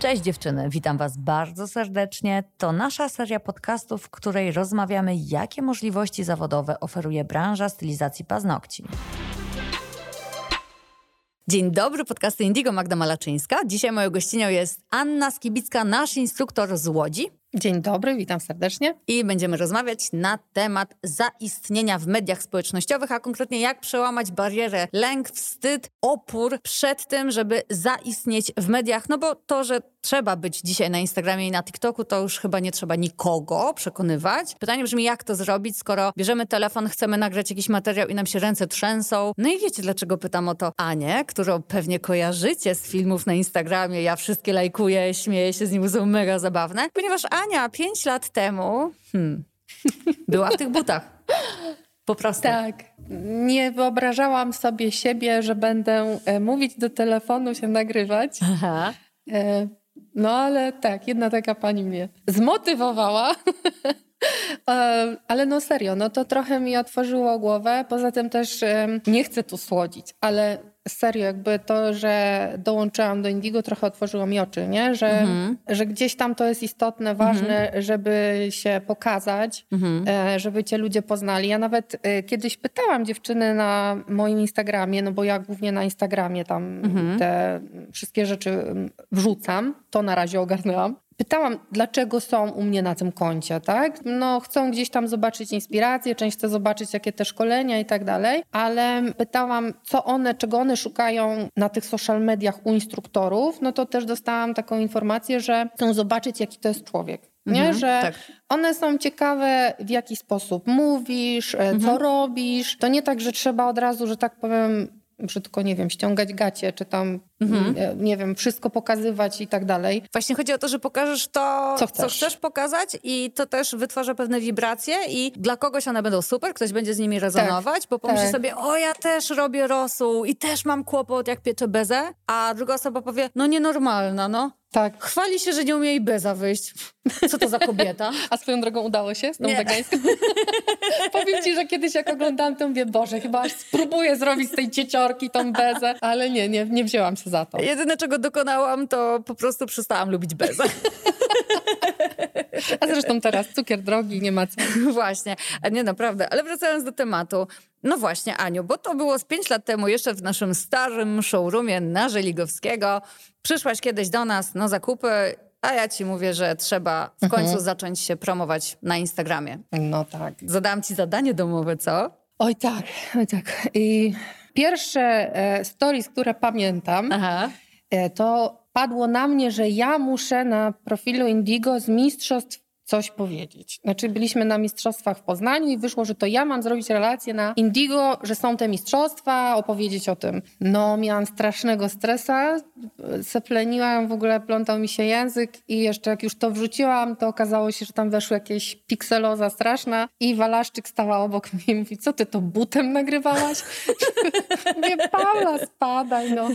Cześć dziewczyny, witam Was bardzo serdecznie. To nasza seria podcastów, w której rozmawiamy, jakie możliwości zawodowe oferuje branża stylizacji paznokci. Dzień dobry, podcasty Indigo, Magda Malaczyńska. Dzisiaj moją gościnią jest Anna Skibicka, nasz instruktor z Łodzi. Dzień dobry, witam serdecznie. I będziemy rozmawiać na temat zaistnienia w mediach społecznościowych, a konkretnie jak przełamać barierę lęk, wstyd, opór przed tym, żeby zaistnieć w mediach. No bo to, że trzeba być dzisiaj na Instagramie i na TikToku, to już chyba nie trzeba nikogo przekonywać. Pytanie brzmi, jak to zrobić, skoro bierzemy telefon, chcemy nagrać jakiś materiał i nam się ręce trzęsą. No i wiecie, dlaczego pytam o to Anię, którą pewnie kojarzycie z filmów na Instagramie. Ja wszystkie lajkuję, śmieję się z nim, są mega zabawne. Ponieważ Ania pięć lat temu hmm, była w tych butach. Po prostu. Tak. Nie wyobrażałam sobie siebie, że będę e, mówić do telefonu, się nagrywać. Aha. E, no ale tak, jedna taka pani mnie zmotywowała. E, ale no serio, no to trochę mi otworzyło głowę. Poza tym też nie chcę tu słodzić, ale serio, jakby to, że dołączyłam do Indigo trochę otworzyło mi oczy, nie? Że, mhm. że gdzieś tam to jest istotne, ważne, mhm. żeby się pokazać, mhm. E, żeby cię ludzie poznali. Ja nawet e, kiedyś pytałam dziewczyny na moim Instagramie, no bo ja głównie na Instagramie tam mhm. te wszystkie rzeczy wrzucam, to na razie ogarnęłam pytałam, dlaczego są u mnie na tym koncie, tak? No, chcą gdzieś tam zobaczyć inspirację, część chce zobaczyć, jakie te szkolenia i tak dalej, ale pytałam, co one, czego one szukają na tych social mediach u instruktorów, no to też dostałam taką informację, że chcą zobaczyć, jaki to jest człowiek. Nie? Mhm, że tak. one są ciekawe, w jaki sposób mówisz, e, mhm. co robisz. To nie tak, że trzeba od razu, że tak powiem, brzydko, nie wiem, ściągać gacie, czy tam, mhm. nie, nie, wiem, wszystko pokazywać i tak dalej. Właśnie chodzi o to, że pokażesz to, co chcesz. co chcesz. pokazać i to też wytwarza pewne wibracje i dla kogoś one będą super, ktoś będzie z nimi rezonować, tak, bo pomyśli tak. sobie, o ja też robię rosół i też mam kłopot, jak pieczę bezę, a druga osoba powie, no nienormalna, no. Tak. Chwali się, że nie umie jej beza wyjść. Co to za kobieta? A swoją drogą udało się z tą wegańską? Powiem ci, że kiedyś jak oglądałam to mówię, Boże, chyba spróbuję zrobić z tej cieciorki tą bezę, ale nie, nie, nie wzięłam się za to. Jedyne, czego dokonałam, to po prostu przestałam lubić bezę. A zresztą teraz cukier drogi, nie ma co. Właśnie, a nie naprawdę. Ale wracając do tematu. No właśnie, Aniu, bo to było z pięć lat temu jeszcze w naszym starym showroomie na Żeligowskiego. Przyszłaś kiedyś do nas na zakupy a ja ci mówię, że trzeba w końcu mhm. zacząć się promować na Instagramie. No tak. Zadałam ci zadanie domowe, co? Oj tak, oj tak. I pierwsze e, stories, które pamiętam, Aha. E, to padło na mnie, że ja muszę na profilu Indigo z mistrzostw coś powiedzieć. Znaczy byliśmy na mistrzostwach w Poznaniu i wyszło, że to ja mam zrobić relację na Indigo, że są te mistrzostwa, opowiedzieć o tym. No miałam strasznego stresa, sepleniłam, w ogóle plątał mi się język i jeszcze jak już to wrzuciłam, to okazało się, że tam weszło jakieś pikseloza straszna i Walaszczyk stała obok mnie i mówi, co ty to butem nagrywałaś? Mówię, Paula, spadaj no.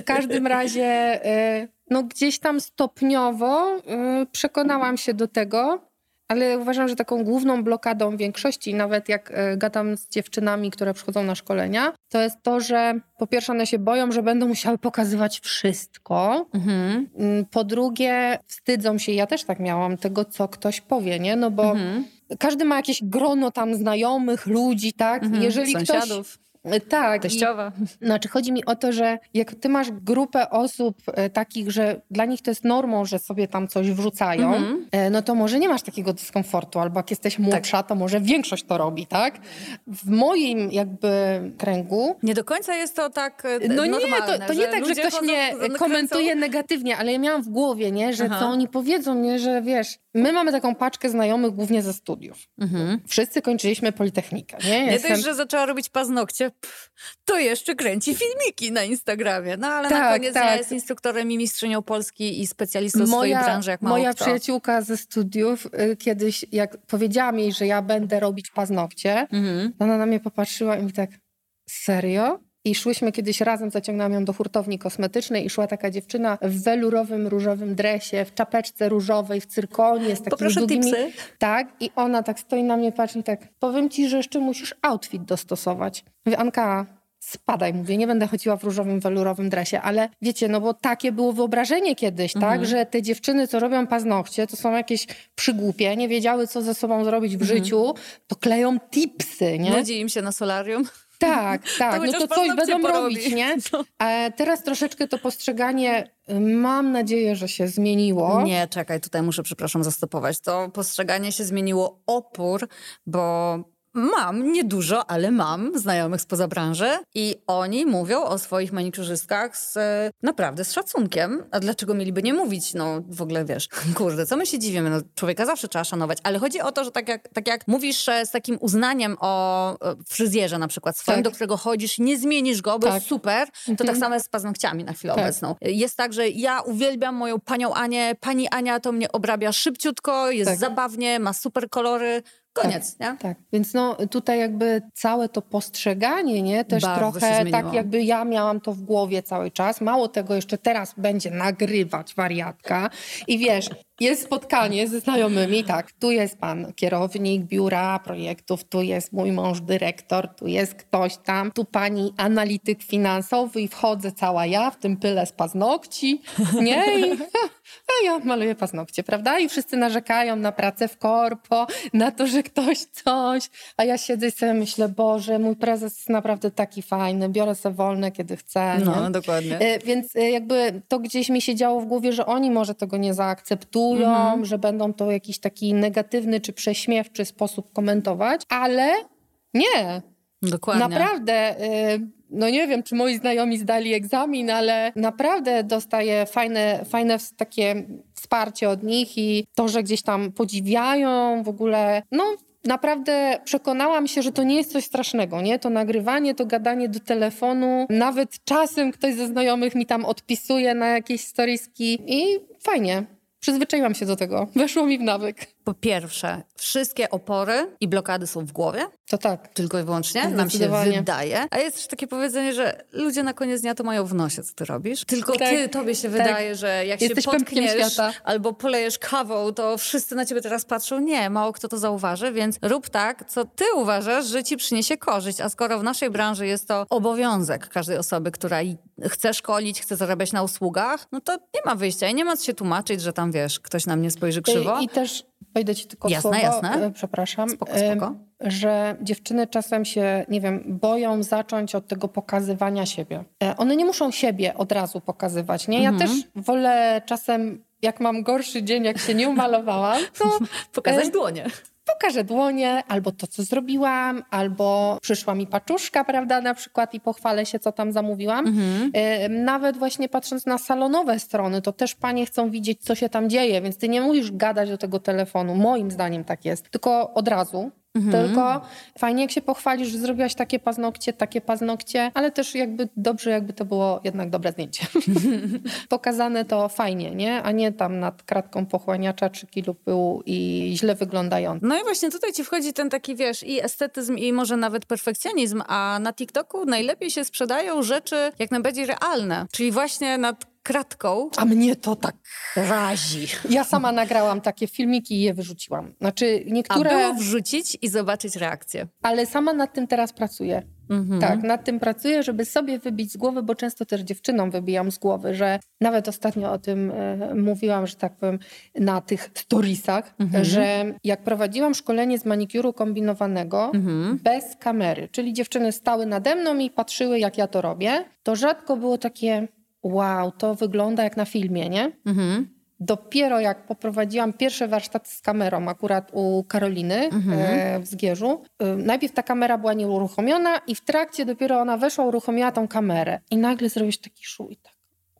W każdym razie e, no gdzieś tam stopniowo y, przekonałam się do tego, ale uważam, że taką główną blokadą większości, nawet jak y, gadam z dziewczynami, które przychodzą na szkolenia, to jest to, że po pierwsze one się boją, że będą musiały pokazywać wszystko. Mhm. Mm, po drugie, wstydzą się, ja też tak miałam, tego, co ktoś powie, nie? No bo mhm. każdy ma jakieś grono tam znajomych, ludzi, tak? Mhm. Jeżeli Sąsiadów. ktoś tak. Teściowa. I, znaczy chodzi mi o to, że jak ty masz grupę osób e, takich, że dla nich to jest normą, że sobie tam coś wrzucają, mhm. e, no to może nie masz takiego dyskomfortu, albo jak jesteś młodsza, tak. to może większość to robi, tak? W moim jakby kręgu... Nie do końca jest to tak No nie, to, to nie tak, że ktoś mnie komentuje negatywnie, ale ja miałam w głowie, nie, że Aha. co oni powiedzą, nie, że wiesz, my mamy taką paczkę znajomych głównie ze studiów. Mhm. Wszyscy kończyliśmy Politechnikę, nie? Nie Jestem... że zaczęła robić paznokcie, to jeszcze kręci filmiki na Instagramie. No ale tak, na koniec tak. jest instruktorem i mistrzynią Polski i specjalistą moja, swojej branży, jak Moja kto. przyjaciółka ze studiów y, kiedyś, jak powiedziałam jej, że ja będę robić paznokcie, mhm. ona na mnie popatrzyła i mi tak, serio? I szłyśmy kiedyś razem, zaciągnęłam ją do hurtowni kosmetycznej i szła taka dziewczyna w welurowym, różowym dresie, w czapeczce różowej, w cyrkonie, z takimi Poproszę długimi... Tipsy. Tak, i ona tak stoi na mnie, patrzy i tak, powiem ci, że jeszcze musisz outfit dostosować. Mówię, Anka, spadaj, mówię, nie będę chodziła w różowym, welurowym dresie, ale wiecie, no bo takie było wyobrażenie kiedyś, tak, Mhm. że te dziewczyny, co robią paznokcie, to są jakieś przygłupie, nie wiedziały, co ze sobą zrobić w Mhm. życiu, to kleją tipsy, nie? Nudzi im się na solarium. Tak, tak, no chociaż to coś będą porobi. robić, nie? No. Teraz troszeczkę to postrzeganie, mam nadzieję, że się zmieniło. Nie, czekaj, tutaj muszę, przepraszam, zastopować. To postrzeganie się zmieniło opór, bo mam, niedużo, ale mam znajomych spoza branży i oni mówią o swoich manikurzystkach z, e, naprawdę z szacunkiem. A dlaczego mieliby nie mówić? No w ogóle wiesz, kurde, co my się dziwimy? No, człowieka zawsze trzeba szanować, ale chodzi o to, że tak jak, tak jak mówisz e, z takim uznaniem o e, fryzjerze na przykład swoim, Tak. do którego chodzisz, nie zmienisz go, bo Tak. jest super, to Mhm. tak samo jest z paznokciami na chwilę Tak. obecną. Jest tak, że ja uwielbiam moją panią Anię, pani Ania to mnie obrabia szybciutko, jest Tak. zabawnie, ma super kolory, koniec, nie? Tak, więc no tutaj jakby całe to postrzeganie, nie, też Bardzo trochę tak jakby ja miałam to w głowie cały czas. Mało tego, jeszcze teraz będzie nagrywać wariatka i wiesz, jest spotkanie ze znajomymi, tak, tu jest pan kierownik biura projektów, tu jest mój mąż dyrektor, tu jest ktoś tam, tu pani analityk finansowy i wchodzę cała ja w tym pyle z paznokci, nie, i a ja maluję paznokcie, prawda? I wszyscy narzekają na pracę w korpo, na to, że ktoś coś, a ja siedzę i sobie myślę, Boże, mój prezes jest naprawdę taki fajny, biorę sobie wolne, kiedy chcę. nie? No, dokładnie. E, Więc e, jakby to gdzieś mi się działo w głowie, że oni może tego nie zaakceptują, Mhm. że będą to jakiś taki negatywny czy prześmiewczy sposób komentować, ale nie. Dokładnie. Naprawdę, y, no nie wiem, czy moi znajomi zdali egzamin, ale naprawdę dostaję fajne, fajne takie wsparcie od nich i to, że gdzieś tam podziwiają w ogóle, no naprawdę przekonałam się, że to nie jest coś strasznego, nie? To nagrywanie, to gadanie do telefonu, nawet czasem ktoś ze znajomych mi tam odpisuje na jakieś storieski i fajnie. Przyzwyczaiłam się do tego. Weszło mi w nawyk. Po pierwsze, wszystkie opory i blokady są w głowie, To tak. tylko i wyłącznie, nam się wydaje. A jest też takie powiedzenie, że ludzie na koniec dnia to mają w nosie, co ty robisz. Tylko Tak, ty, tobie się tak. wydaje, że jak Jesteś się potkniesz albo polejesz kawą, to wszyscy na ciebie teraz patrzą. Nie, mało kto to zauważy, więc rób tak, co ty uważasz, że ci przyniesie korzyść. A skoro w naszej branży jest to obowiązek każdej osoby, która chce szkolić, chce zarabiać na usługach, no to nie ma wyjścia i nie ma co się tłumaczyć, że tam, wiesz, ktoś na mnie spojrzy krzywo. I, I też wejdę ci tylko w Jasne, słowo, jasne. e, przepraszam, Spoko, e, spoko. że dziewczyny czasem się, nie wiem, boją zacząć od tego pokazywania siebie. E, One nie muszą siebie od razu pokazywać, nie? Ja Mhm. też wolę czasem, jak mam gorszy dzień, jak się nie umalowałam, to Pokazać e, dłonie. Pokażę dłonie, albo to, co zrobiłam, albo przyszła mi paczuszka, prawda, na przykład i pochwalę się, co tam zamówiłam. Mhm. E, Nawet właśnie patrząc na salonowe strony, to też panie chcą widzieć, co się tam dzieje, więc ty nie musisz gadać do tego telefonu. Moim zdaniem tak jest. Tylko od razu. Mhm. Tylko fajnie, jak się pochwalisz, że zrobiłaś takie paznokcie, takie paznokcie, ale też jakby dobrze, jakby to było jednak dobre zdjęcie. Pokazane to fajnie, nie? A nie tam nad kratką pochłaniacza 3 kilo pyłu i źle wyglądające. No i właśnie tutaj ci wchodzi ten taki, wiesz, i estetyzm, i może nawet perfekcjonizm, a na TikToku najlepiej się sprzedają rzeczy jak najbardziej realne, czyli właśnie nad kratką A mnie to tak razi. Ja sama nagrałam takie filmiki i je wyrzuciłam. Znaczy A niektóre, było wrzucić i zobaczyć reakcję. ale sama nad tym teraz pracuję. Mhm. Tak, nad tym pracuję, żeby sobie wybić z głowy, bo często też dziewczynom wybijam z głowy, że nawet ostatnio o tym e, mówiłam, że tak powiem, na tych storiesach, Mhm. że jak prowadziłam szkolenie z manikuru kombinowanego Mhm. bez kamery, czyli dziewczyny stały nade mną i patrzyły, jak ja to robię, to rzadko było takie wow, to wygląda jak na filmie, nie? Mhm. Dopiero jak poprowadziłam pierwsze warsztaty z kamerą, akurat u Karoliny Mhm. e, w Zgierzu, e, najpierw ta kamera była nieuruchomiona i w trakcie dopiero ona weszła, uruchomiła tą kamerę. I nagle zrobiłeś taki szu i tak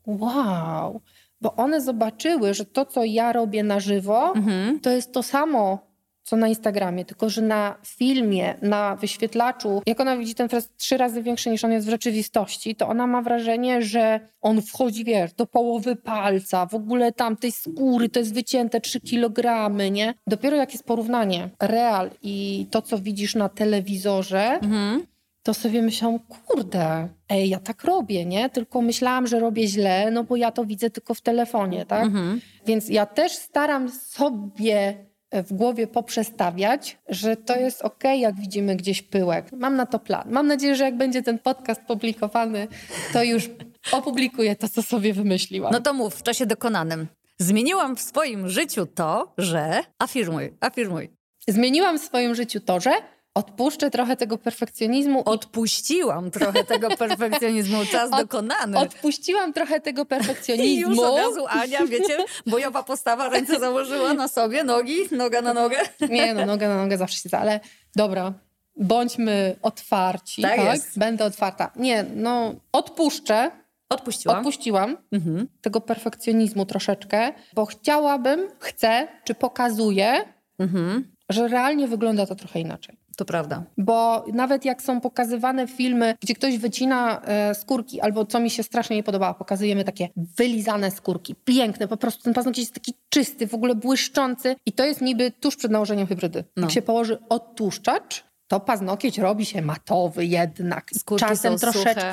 wow. Bo one zobaczyły, że to, co ja robię na żywo, Mhm. to jest to samo, co na Instagramie, tylko że na filmie, na wyświetlaczu, jak ona widzi ten fres trzy razy większy niż on jest w rzeczywistości, to ona ma wrażenie, że on wchodzi, wiesz, do połowy palca, w ogóle tam tej skóry, to jest wycięte 3 kilogramy, nie? Dopiero jak jest porównanie real i to, co widzisz na telewizorze, Mhm. to sobie myślałam, kurde, ej, ja tak robię, nie? Tylko myślałam, że robię źle, no bo ja to widzę tylko w telefonie, tak? Mhm. Więc ja też staram sobie w głowie poprzestawiać, że to jest ok, jak widzimy gdzieś pyłek. Mam na to plan. Mam nadzieję, że jak będzie ten podcast publikowany, to już opublikuję to, co sobie wymyśliłam. No to mów w czasie dokonanym. Zmieniłam w swoim życiu to, że. Afirmuj, afirmuj. Zmieniłam w swoim życiu to, że odpuszczę trochę tego perfekcjonizmu. Odpuściłam trochę tego perfekcjonizmu, czas Od, dokonany. Odpuściłam trochę tego perfekcjonizmu. I już od razu Ania, wiecie, bojowa postawa, ręce założyła na sobie, nogi, noga na nogę. Nie, no noga na nogę zawsze się da, ale dobra, bądźmy otwarci. Tak, tak? Będę otwarta. Nie, no odpuszczę. Odpuściłam. Odpuściłam mhm. tego perfekcjonizmu troszeczkę, bo chciałabym, chcę, czy pokazuję, mhm. że realnie wygląda to trochę inaczej. To prawda. Bo nawet jak są pokazywane filmy, gdzie ktoś wycina e, skórki, albo co mi się strasznie nie podobało, pokazujemy takie wylizane skórki, piękne, po prostu ten paznokcie jest taki czysty, w ogóle błyszczący i to jest niby tuż przed nałożeniem hybrydy. No. Jak się położy odtłuszczacz, to paznokieć robi się matowy jednak. Skórki Czasem troszeczkę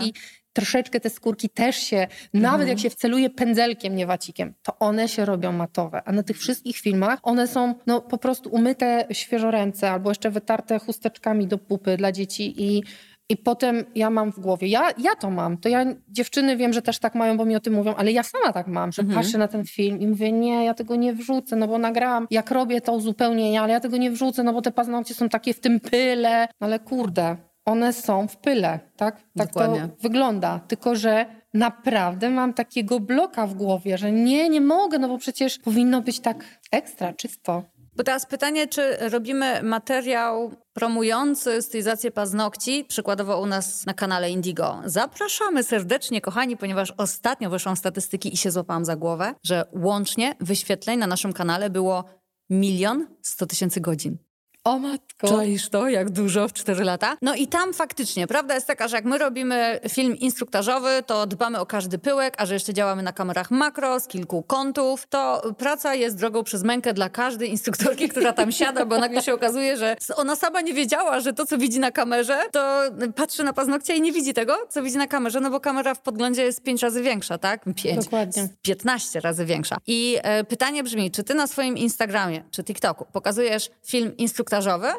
troszeczkę te skórki też się, nawet jak mhm. się wceluje pędzelkiem, nie wacikiem, to one się robią matowe. A na tych wszystkich filmach one są no, po prostu umyte świeżo ręce albo jeszcze wytarte chusteczkami do pupy dla dzieci i i potem ja mam w głowie, ja, ja to mam, to ja, dziewczyny wiem, że też tak mają, bo mi o tym mówią, ale ja sama tak mam, że mhm. patrzę na ten film i mówię, nie, ja tego nie wrzucę, no bo nagrałam, jak robię to uzupełnienie, ale ja tego nie wrzucę, no bo te paznokcie są takie w tym pyle, ale kurde, one są w pyle, tak? Tak Dokładnie. to wygląda. Tylko, że naprawdę mam takiego bloka w głowie, że nie, nie mogę, no bo przecież powinno być tak ekstra, czysto. Bo teraz pytanie, czy robimy materiał promujący stylizację paznokci, przykładowo u nas na kanale Indigo. Zapraszamy serdecznie, kochani, ponieważ ostatnio wyszłam statystyki i się złapałam za głowę, że łącznie wyświetleń na naszym kanale było milion sto tysięcy godzin. O matko. Czaisz to, jak dużo w 4 lata? No i tam faktycznie, prawda jest taka, że jak my robimy film instruktażowy, to dbamy o każdy pyłek, a że jeszcze działamy na kamerach makro z kilku kątów, to praca jest drogą przez mękę dla każdej instruktorki, która tam siada, bo nagle się okazuje, że ona sama nie wiedziała, że to, co widzi na kamerze, to patrzy na paznokcie i nie widzi tego, co widzi na kamerze, no bo kamera w podglądzie jest 5 razy większa, tak? 5, Dokładnie. 15 razy większa. I e, pytanie brzmi, czy ty na swoim Instagramie czy TikToku pokazujesz film instruktażowy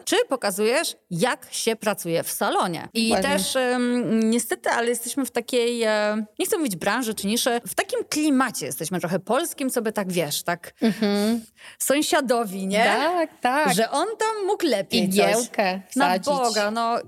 czy pokazujesz, jak się pracuje w salonie. I też um, niestety, ale jesteśmy w takiej, e, nie chcę mówić branży czy niszy, w takim klimacie jesteśmy trochę polskim, co by tak wiesz, tak mhm. sąsiadowi, nie? Tak, tak. Że on tam mógł lepiej Igiełkę coś. Na Boga, no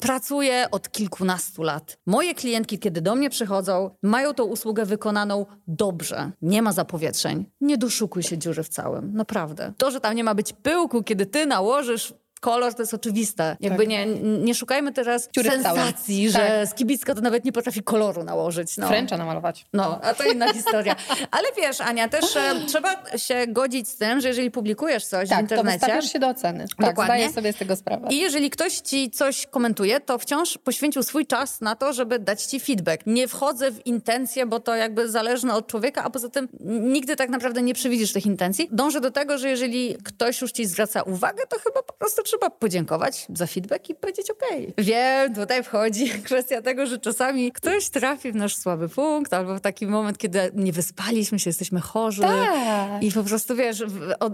pracuję od kilkunastu lat. Moje klientki, kiedy do mnie przychodzą, mają tą usługę wykonaną dobrze. Nie ma zapowietrzeń. Nie doszukuj się dziury w całym. Naprawdę. To, że tam nie ma być pyłku, kiedy ty nałożysz kolor to jest oczywiste. Jakby tak. nie, nie szukajmy teraz Ciury sensacji, że tak. skibicka to nawet nie potrafi koloru nałożyć. No. Fręcza namalować. No, a to inna historia. Ale wiesz, Ania, też e, trzeba się godzić z tym, że jeżeli publikujesz coś tak, w internecie... Tak, to się do oceny. Tak, Dokładnie. zdaję sobie z tego sprawę. I jeżeli ktoś ci coś komentuje, to wciąż poświęcił swój czas na to, żeby dać ci feedback. Nie wchodzę w intencje, bo to jakby zależne od człowieka, a poza tym nigdy tak naprawdę nie przewidzisz tych intencji. Dążę do tego, że jeżeli ktoś już ci zwraca uwagę, to chyba po prostu trzeba podziękować za feedback i powiedzieć ok. Wiem, tutaj wchodzi kwestia tego, że czasami ktoś trafi w nasz słaby punkt albo w taki moment, kiedy nie wyspaliśmy się, jesteśmy chorzy tak. i po prostu wiesz,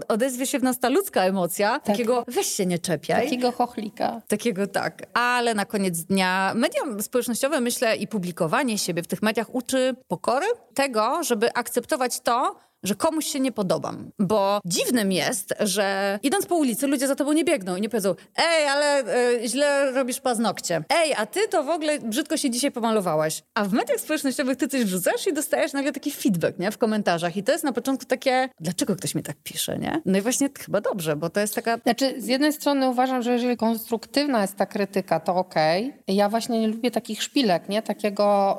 odezwie się w nas ta ludzka emocja, tak. takiego weź się nie czepiaj. Takiego chochlika. Takiego tak. Ale na koniec dnia media społecznościowe, myślę, i publikowanie siebie w tych mediach uczy pokory, tego, żeby akceptować to, że komuś się nie podobam. Bo dziwnym jest, że idąc po ulicy ludzie za tobą nie biegną i nie powiedzą ej, ale y, źle robisz paznokcie. Ej, a ty to w ogóle brzydko się dzisiaj pomalowałaś. A w mediach społecznościowych ty coś wrzucasz i dostajesz nagle taki feedback, nie? W komentarzach. I to jest na początku takie, dlaczego ktoś mi tak pisze, nie? No i właśnie chyba dobrze, bo to jest taka... Znaczy, z jednej strony uważam, że jeżeli konstruktywna jest ta krytyka, to okej. Okay. Ja właśnie nie lubię takich szpilek, nie? Takiego...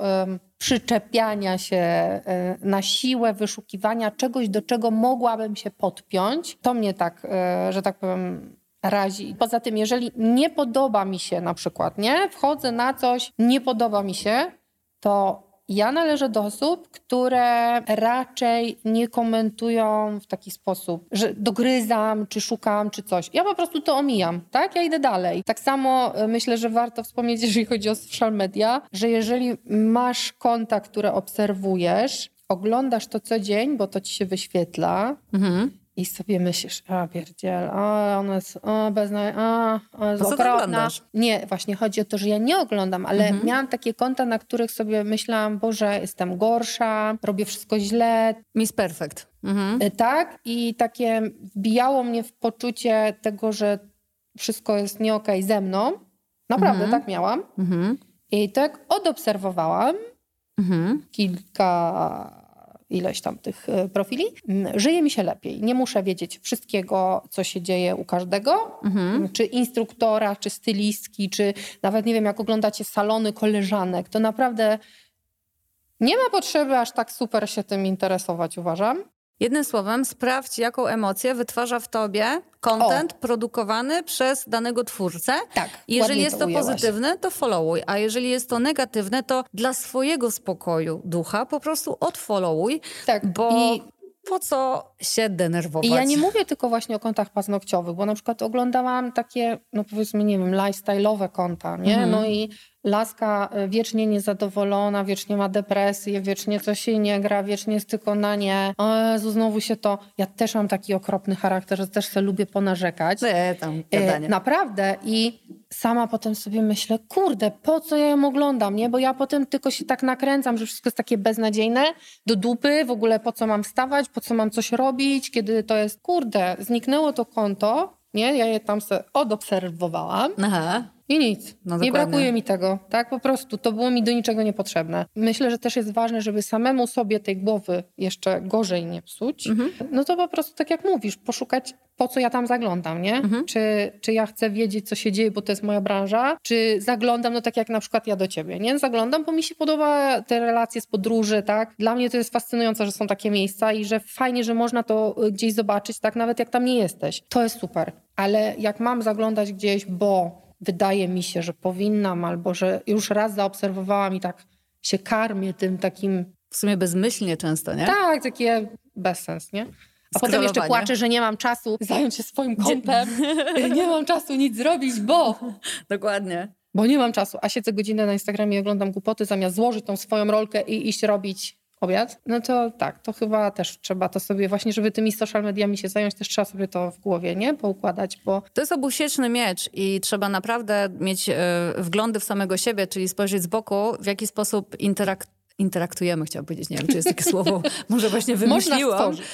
przyczepiania się e, na siłę, wyszukiwania czegoś, do czego mogłabym się podpiąć. To mnie tak, e, że tak powiem, razi. Poza tym, jeżeli nie podoba mi się na przykład, nie, wchodzę na coś, nie podoba mi się, to ja należę do osób, które raczej nie komentują w taki sposób, że dogryzam, czy szukam, czy coś. Ja po prostu to omijam, tak? Ja idę dalej. Tak samo e, myślę, że warto wspomnieć, jeżeli chodzi o social media, że jeżeli masz konta, które obserwujesz, oglądasz to co dzień, bo to ci się wyświetla, mhm i sobie myślisz, a pierdziel, a ona jest o, bezna, a, a jest to okropna. Nie, właśnie chodzi o to, że ja nie oglądam, ale Mhm. miałam takie konta, na których sobie myślałam, Boże, jestem gorsza, robię wszystko źle, Miss Perfect. Mhm. y, tak? I takie wbijało mnie w poczucie tego, że wszystko jest nie okej ze mną. Naprawdę Mhm. tak miałam. Mhm. I tak odobserwowałam Mhm. kilka ileś tam tych e, profili, mm, żyje mi się lepiej. Nie muszę wiedzieć wszystkiego, co się dzieje u każdego, Mhm. czy instruktora, czy stylistki, czy nawet nie wiem, jak oglądacie salony koleżanek. To naprawdę nie ma potrzeby aż tak super się tym interesować, uważam. Jednym słowem, sprawdź, jaką emocję wytwarza w tobie content produkowany przez danego twórcę. Tak. Jeżeli jest to pozytywne, to followuj, a jeżeli jest to negatywne, to dla swojego spokoju ducha po prostu odfollowuj, Tak, bo i po co się denerwować? I ja nie mówię tylko właśnie o kontach paznokciowych, bo na przykład oglądałam takie, no powiedzmy, nie wiem, lifestyle'owe konta, nie? Mhm. No i laska y, wiecznie niezadowolona, wiecznie ma depresję, wiecznie coś jej nie gra, wiecznie jest tylko na nie. O Jezu, znowu się to... Ja też mam taki okropny charakter, że też sobie lubię ponarzekać. Nie, tam E, gadanie. Naprawdę. I sama potem sobie myślę, kurde, po co ja ją oglądam, nie? Bo ja potem tylko się tak nakręcam, że wszystko jest takie beznadziejne, do dupy, w ogóle po co mam wstawać, po co mam coś robić, kiedy to jest, kurde, zniknęło to konto, nie? Ja je tam sobie odobserwowałam Aha. I nic. No nie brakuje mi tego, tak? Po prostu to było mi do niczego niepotrzebne. Myślę, że też jest ważne, żeby samemu sobie tej głowy jeszcze gorzej nie psuć. Mhm. No to po prostu tak jak mówisz, poszukać po co ja tam zaglądam, nie? Mhm. Czy, czy ja chcę wiedzieć, co się dzieje, bo to jest moja branża, czy zaglądam, no tak jak na przykład ja do ciebie, nie? Zaglądam, bo mi się podoba te relacje z podróży, tak? Dla mnie to jest fascynujące, że są takie miejsca i że fajnie, że można to y, gdzieś zobaczyć, tak? Nawet jak tam nie jesteś. To jest super. Ale jak mam zaglądać gdzieś, bo wydaje mi się, że powinnam, albo że już raz zaobserwowałam i tak się karmię tym takim W sumie bezmyślnie często, nie? tak, takie bezsens, nie? A potem jeszcze płaczę, że nie mam czasu zająć się swoim kontem. nie mam czasu nic zrobić, bo... Dokładnie. Bo nie mam czasu, a siedzę godzinę na Instagramie i oglądam głupoty, zamiast złożyć tą swoją rolkę i iść robić obiad. No to tak, to chyba też trzeba to sobie właśnie, żeby tymi social mediami się zająć, też trzeba sobie to w głowie, nie? Poukładać, bo To jest obusieczny miecz i trzeba naprawdę mieć e, wglądy w samego siebie, czyli spojrzeć z boku, w jaki sposób interak interaktujemy, chciałam powiedzieć, nie wiem, czy jest takie słowo, może właśnie wymyśliłam. stworzyć.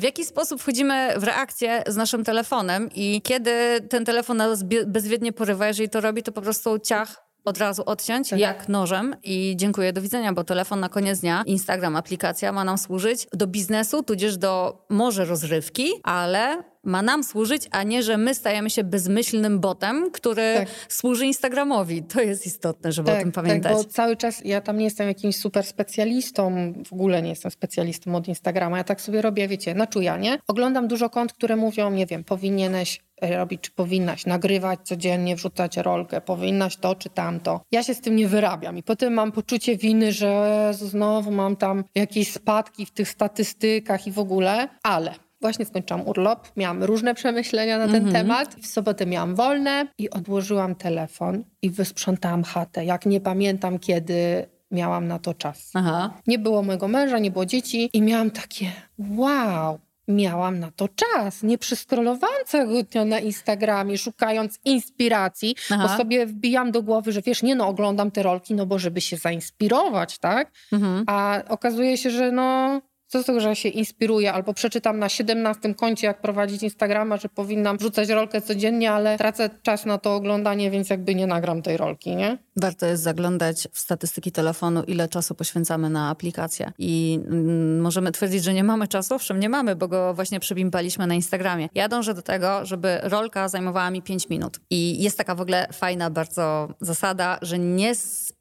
W jaki sposób wchodzimy w reakcję z naszym telefonem i kiedy ten telefon nas bezwiednie porywa, jeżeli to robi, to po prostu ciach od razu odciąć, Tak. jak nożem i dziękuję, do widzenia, bo telefon na koniec dnia, Instagram, aplikacja ma nam służyć do biznesu, tudzież do może rozrywki, ale ma nam służyć, a nie, że my stajemy się bezmyślnym botem, który Tak. służy Instagramowi. To jest istotne, żeby o tym pamiętać. Tak, bo cały czas ja tam nie jestem jakimś super specjalistą, w ogóle nie jestem specjalistą od Instagrama. Ja tak sobie robię, wiecie, na czuja, nie? Oglądam dużo kont, które mówią, nie wiem, powinieneś e, robić, czy powinnaś nagrywać codziennie, wrzucać rolkę, powinnaś to czy tamto. Ja się z tym nie wyrabiam i potem mam poczucie winy, że znowu mam tam jakieś spadki w tych statystykach i w ogóle, ale Właśnie skończyłam urlop, miałam różne przemyślenia na ten Mhm. temat. W sobotę miałam wolne i odłożyłam telefon i wysprzątałam chatę. Jak nie pamiętam, kiedy miałam na to czas. Aha. Nie było mojego męża, nie było dzieci i miałam takie wow, miałam na to czas. Nie przeskrolowałam całego dnia na Instagramie, szukając inspiracji, Aha. bo sobie wbijam do głowy, że wiesz, nie no, oglądam te rolki, no bo żeby się zainspirować, tak? Mhm. A okazuje się, że no, co z tego, że się inspiruję, albo przeczytam na 17 koncie, jak prowadzić Instagrama, że powinnam wrzucać rolkę codziennie, ale tracę czas na to oglądanie, więc jakby nie nagram tej rolki, nie? Warto jest zaglądać w statystyki telefonu, ile czasu poświęcamy na aplikację. I mm, możemy twierdzić, że nie mamy czasu, owszem, nie mamy, bo go właśnie przybimpaliśmy na Instagramie. Ja dążę do tego, żeby rolka zajmowała mi 5 minut. I jest taka w ogóle fajna bardzo zasada, że nie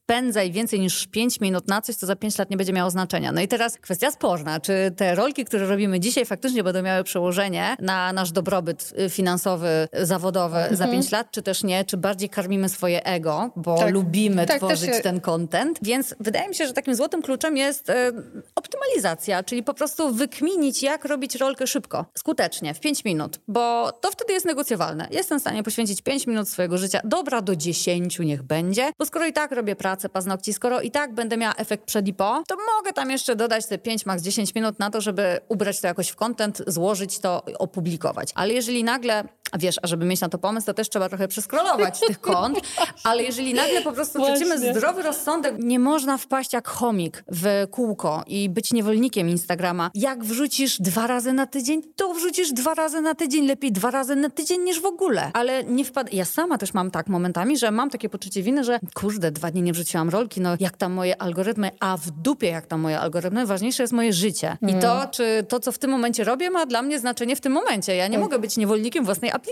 spędzaj więcej niż 5 minut na coś, co za 5 lat nie będzie miało znaczenia. No i teraz kwestia sporna, czy te rolki, które robimy dzisiaj faktycznie będą miały przełożenie na nasz dobrobyt y, finansowy, zawodowy za 5 lat, czy też nie, czy bardziej karmimy swoje ego, bo Tak. lubimy Tak, tworzyć się- ten content. Więc wydaje mi się, że takim złotym kluczem jest e, optymalizacja, czyli po prostu wykminić, jak robić rolkę szybko, skutecznie, w 5 minut, bo to wtedy jest negocjowalne. Jestem w stanie poświęcić 5 minut swojego życia, dobra do 10 niech będzie, bo skoro i tak robię pracę paznokci, skoro i tak będę miała efekt przed i po, to mogę tam jeszcze dodać te 5, max 10 minut na to, żeby ubrać to jakoś w content, złożyć to, opublikować. Ale jeżeli nagle a wiesz, a żeby mieć na to pomysł, to też trzeba trochę przeskrolować tych kont, ale jeżeli nagle po prostu tracimy zdrowy rozsądek, nie można wpaść jak chomik w kółko i być niewolnikiem Instagrama. Jak wrzucisz dwa razy na tydzień, to wrzucisz dwa razy na tydzień, lepiej dwa razy na tydzień niż w ogóle. Ale nie wpad... Ja sama też mam tak momentami, że mam takie poczucie winy, że kurde, dwa dni nie wrzuciłam rolki, no jak tam moje algorytmy, a w dupie jak tam moje algorytmy, ważniejsze jest moje życie. I to, mm. czy to, co w tym momencie robię, ma dla mnie znaczenie w tym momencie. Ja nie mogę być niewolnikiem własnej aplikacji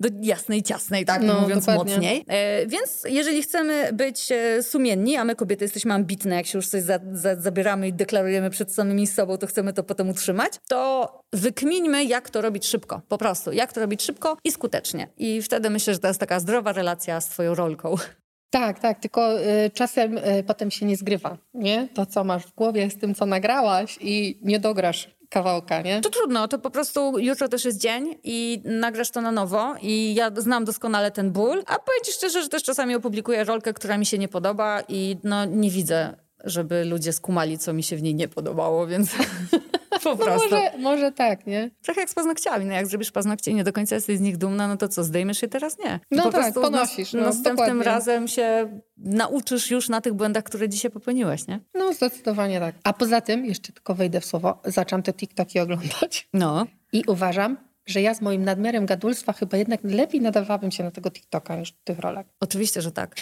do jasnej, ciasnej, tak no, mówiąc dokładnie. mocniej. E, więc jeżeli chcemy być e, sumienni, a my kobiety jesteśmy ambitne, jak się już coś za, za, zabieramy i deklarujemy przed samymi sobą, to chcemy to potem utrzymać, to wykmińmy, jak to robić szybko. Po prostu, jak to robić szybko i skutecznie. I wtedy myślę, że to jest taka zdrowa relacja z twoją rolką. Tak, tak, tylko y, czasem y, potem się nie zgrywa, nie? To, co masz w głowie z tym, co nagrałaś i nie dograsz kawałka, nie? To trudno, to po prostu jutro też jest dzień i nagrasz to na nowo i ja znam doskonale ten ból, a powiem ci szczerze, że też czasami opublikuję rolkę, która mi się nie podoba i no nie widzę żeby ludzie skumali, co mi się w niej nie podobało, więc po no prostu. Może, może tak, nie? Trochę jak z paznokciami. No jak zrobisz paznokcie i nie do końca jesteś z nich dumna, no to co, zdejmiesz je teraz? Nie. No po tak, ponosisz. No, następnym dokładnie. razem się nauczysz już na tych błędach, które dzisiaj popełniłeś, nie? No zdecydowanie tak. A poza tym, jeszcze tylko wejdę w słowo, zaczęłam te TikToki oglądać. No. I uważam, że ja z moim nadmiarem gadulstwa chyba jednak lepiej nadawałabym się na tego TikToka niż tych rolek. Oczywiście, że tak.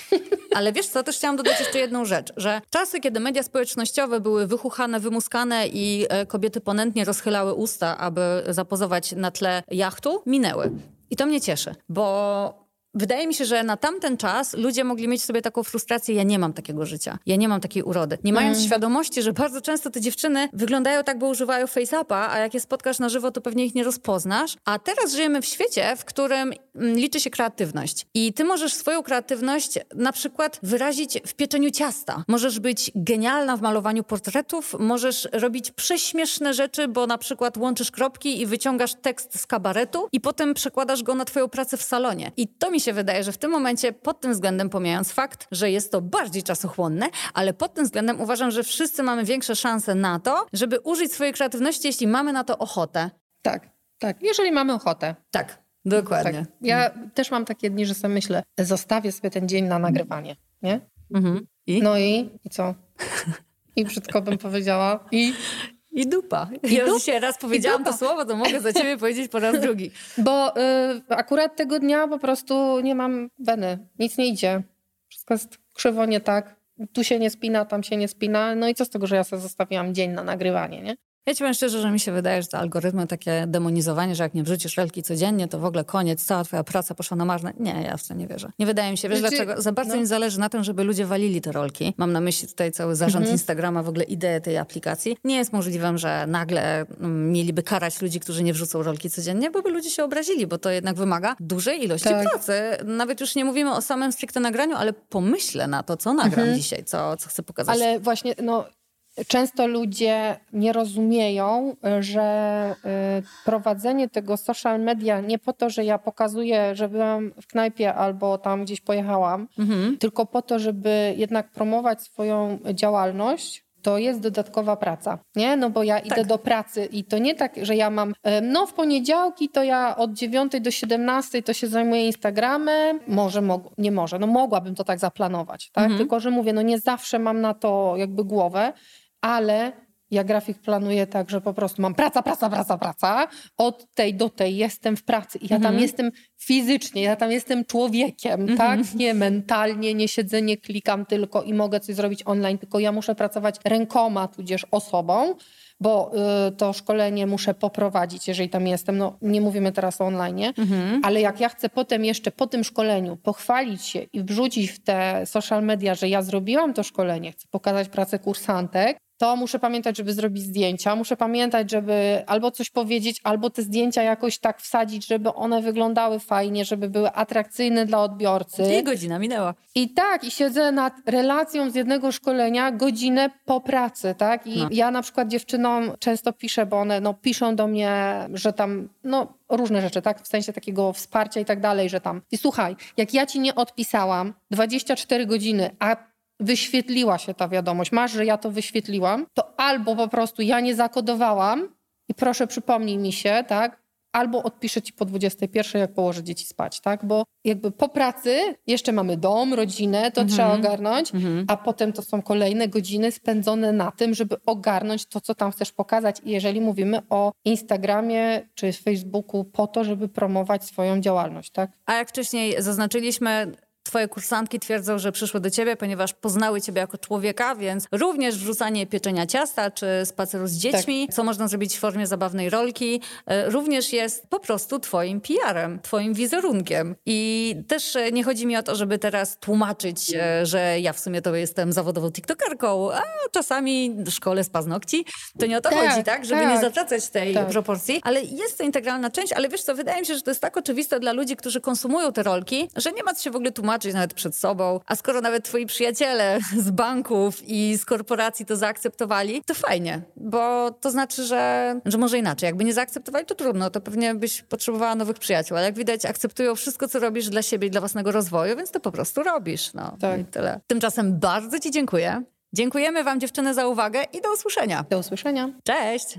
Ale wiesz co, też chciałam dodać jeszcze jedną rzecz, że czasy, kiedy media społecznościowe były wychuchane, wymuskane i e, kobiety ponętnie rozchylały usta, aby zapozować na tle jachtu, minęły. I to mnie cieszy, bo Wydaje mi się, że na tamten czas ludzie mogli mieć sobie taką frustrację, ja nie mam takiego życia, ja nie mam takiej urody. Nie mając mm. świadomości, że bardzo często te dziewczyny wyglądają tak, bo używają face-upa, a jak je spotkasz na żywo, to pewnie ich nie rozpoznasz. A teraz żyjemy w świecie, w którym mm, liczy się kreatywność. I ty możesz swoją kreatywność na przykład wyrazić w pieczeniu ciasta. Możesz być genialna w malowaniu portretów, możesz robić prześmieszne rzeczy, bo na przykład łączysz kropki i wyciągasz tekst z kabaretu i potem przekładasz go na twoją pracę w salonie. I to mi się wydaje, że w tym momencie pod tym względem, pomijając fakt, że jest to bardziej czasochłonne, ale pod tym względem uważam, że wszyscy mamy większe szanse na to, żeby użyć swojej kreatywności, jeśli mamy na to ochotę. Tak, tak. Jeżeli mamy ochotę. Tak, dokładnie. Tak. Ja też mam takie dni, że sobie myślę, zostawię sobie ten dzień na nagrywanie, nie? Mhm. I? No i, i co? I brzydko bym powiedziała. I i dupa. I ja dup? dzisiaj raz powiedziałam to słowo, to mogę za ciebie powiedzieć po raz drugi. Bo y, akurat tego dnia po prostu nie mam weny. Nic nie idzie. Wszystko jest krzywo nie tak. Tu się nie spina, tam się nie spina. No i co z tego, że ja sobie zostawiłam dzień na nagrywanie, nie? Ja ci powiem szczerze, że mi się wydaje, że te algorytmy, takie demonizowanie, że jak nie wrzucisz relki codziennie, to w ogóle koniec, cała twoja praca poszła na marne. Nie, ja w to nie wierzę. Nie wydaje mi się, wiesz znaczy, dlaczego? Za bardzo no. mi zależy na tym, żeby ludzie walili te rolki. Mam na myśli tutaj cały zarząd mhm. Instagrama, w ogóle ideę tej aplikacji. Nie jest możliwym, że nagle mm, mieliby karać ludzi, którzy nie wrzucą rolki codziennie, bo by ludzie się obrazili, bo to jednak wymaga dużej ilości tak. pracy. Nawet już nie mówimy o samym stricte nagraniu, ale pomyślę na to, co nagram mhm. dzisiaj, co, co chcę pokazać. Ale właśnie, no Często ludzie nie rozumieją, że y, prowadzenie tego social media nie po to, że ja pokazuję, że byłam w knajpie albo tam gdzieś pojechałam, mhm. tylko po to, żeby jednak promować swoją działalność, to jest dodatkowa praca, nie? No bo ja idę tak. do pracy i to nie tak, że ja mam, no w poniedziałki to ja od 9 do 17 to się zajmuję Instagramem, może, nie może, no mogłabym to tak zaplanować, tak? Mhm. Tylko, że mówię, no nie zawsze mam na to jakby głowę, ale ja grafik planuję tak, że po prostu mam praca, praca, praca, praca. Od tej do tej jestem w pracy i ja tam mhm. jestem fizycznie, ja tam jestem człowiekiem, mhm. tak? Nie mentalnie, nie siedzę, nie klikam tylko i mogę coś zrobić online, tylko ja muszę pracować rękoma, tudzież osobą, bo y, to szkolenie muszę poprowadzić, jeżeli tam jestem. No, nie mówimy teraz o online, mhm. ale jak ja chcę potem jeszcze po tym szkoleniu pochwalić się i wrzucić w te social media, że ja zrobiłam to szkolenie, chcę pokazać pracę kursantek, to muszę pamiętać, żeby zrobić zdjęcia, muszę pamiętać, żeby albo coś powiedzieć, albo te zdjęcia jakoś tak wsadzić, żeby one wyglądały fajnie, żeby były atrakcyjne dla odbiorcy. I godzina minęła. I tak, i siedzę nad relacją z jednego szkolenia godzinę po pracy, tak? I no. ja na przykład dziewczynom często piszę, bo one no, piszą do mnie, że tam, no różne rzeczy, tak? W sensie takiego wsparcia i tak dalej, że tam. I słuchaj, jak ja ci nie odpisałam 24 godziny, a wyświetliła się ta wiadomość, masz, że ja to wyświetliłam, to albo po prostu ja nie zakodowałam i proszę przypomnij mi się, tak? Albo odpiszę ci po 21, jak położę dzieci spać, tak? Bo jakby po pracy jeszcze mamy dom, rodzinę, to mhm. trzeba ogarnąć, mhm. a potem to są kolejne godziny spędzone na tym, żeby ogarnąć to, co tam chcesz pokazać. I jeżeli mówimy o Instagramie czy Facebooku po to, żeby promować swoją działalność, tak? A jak wcześniej zaznaczyliśmy, Twoje kursantki twierdzą, że przyszły do ciebie, ponieważ poznały ciebie jako człowieka, więc również wrzucanie pieczenia ciasta czy spaceru z dziećmi, tak. co można zrobić w formie zabawnej rolki, e, również jest po prostu twoim PR-em, twoim wizerunkiem. I też e, nie chodzi mi o to, żeby teraz tłumaczyć, e, że ja w sumie to jestem zawodową tiktokerką, a czasami szkole z paznokci. To nie o to tak, chodzi, tak? Żeby tak. nie zatracać tej tak. proporcji, ale jest to integralna część, ale wiesz co, wydaje mi się, że to jest tak oczywiste dla ludzi, którzy konsumują te rolki, że nie ma co się w ogóle tłumaczyć tłumaczyć nawet przed sobą. A skoro nawet twoi przyjaciele z banków i z korporacji to zaakceptowali, to fajnie, bo to znaczy, że, że może inaczej. Jakby nie zaakceptowali, to trudno, to pewnie byś potrzebowała nowych przyjaciół, ale jak widać, akceptują wszystko, co robisz dla siebie i dla własnego rozwoju, więc to po prostu robisz. No tak. i tyle. Tymczasem bardzo ci dziękuję. Dziękujemy Wam, dziewczyny, za uwagę i do usłyszenia. Do usłyszenia. Cześć!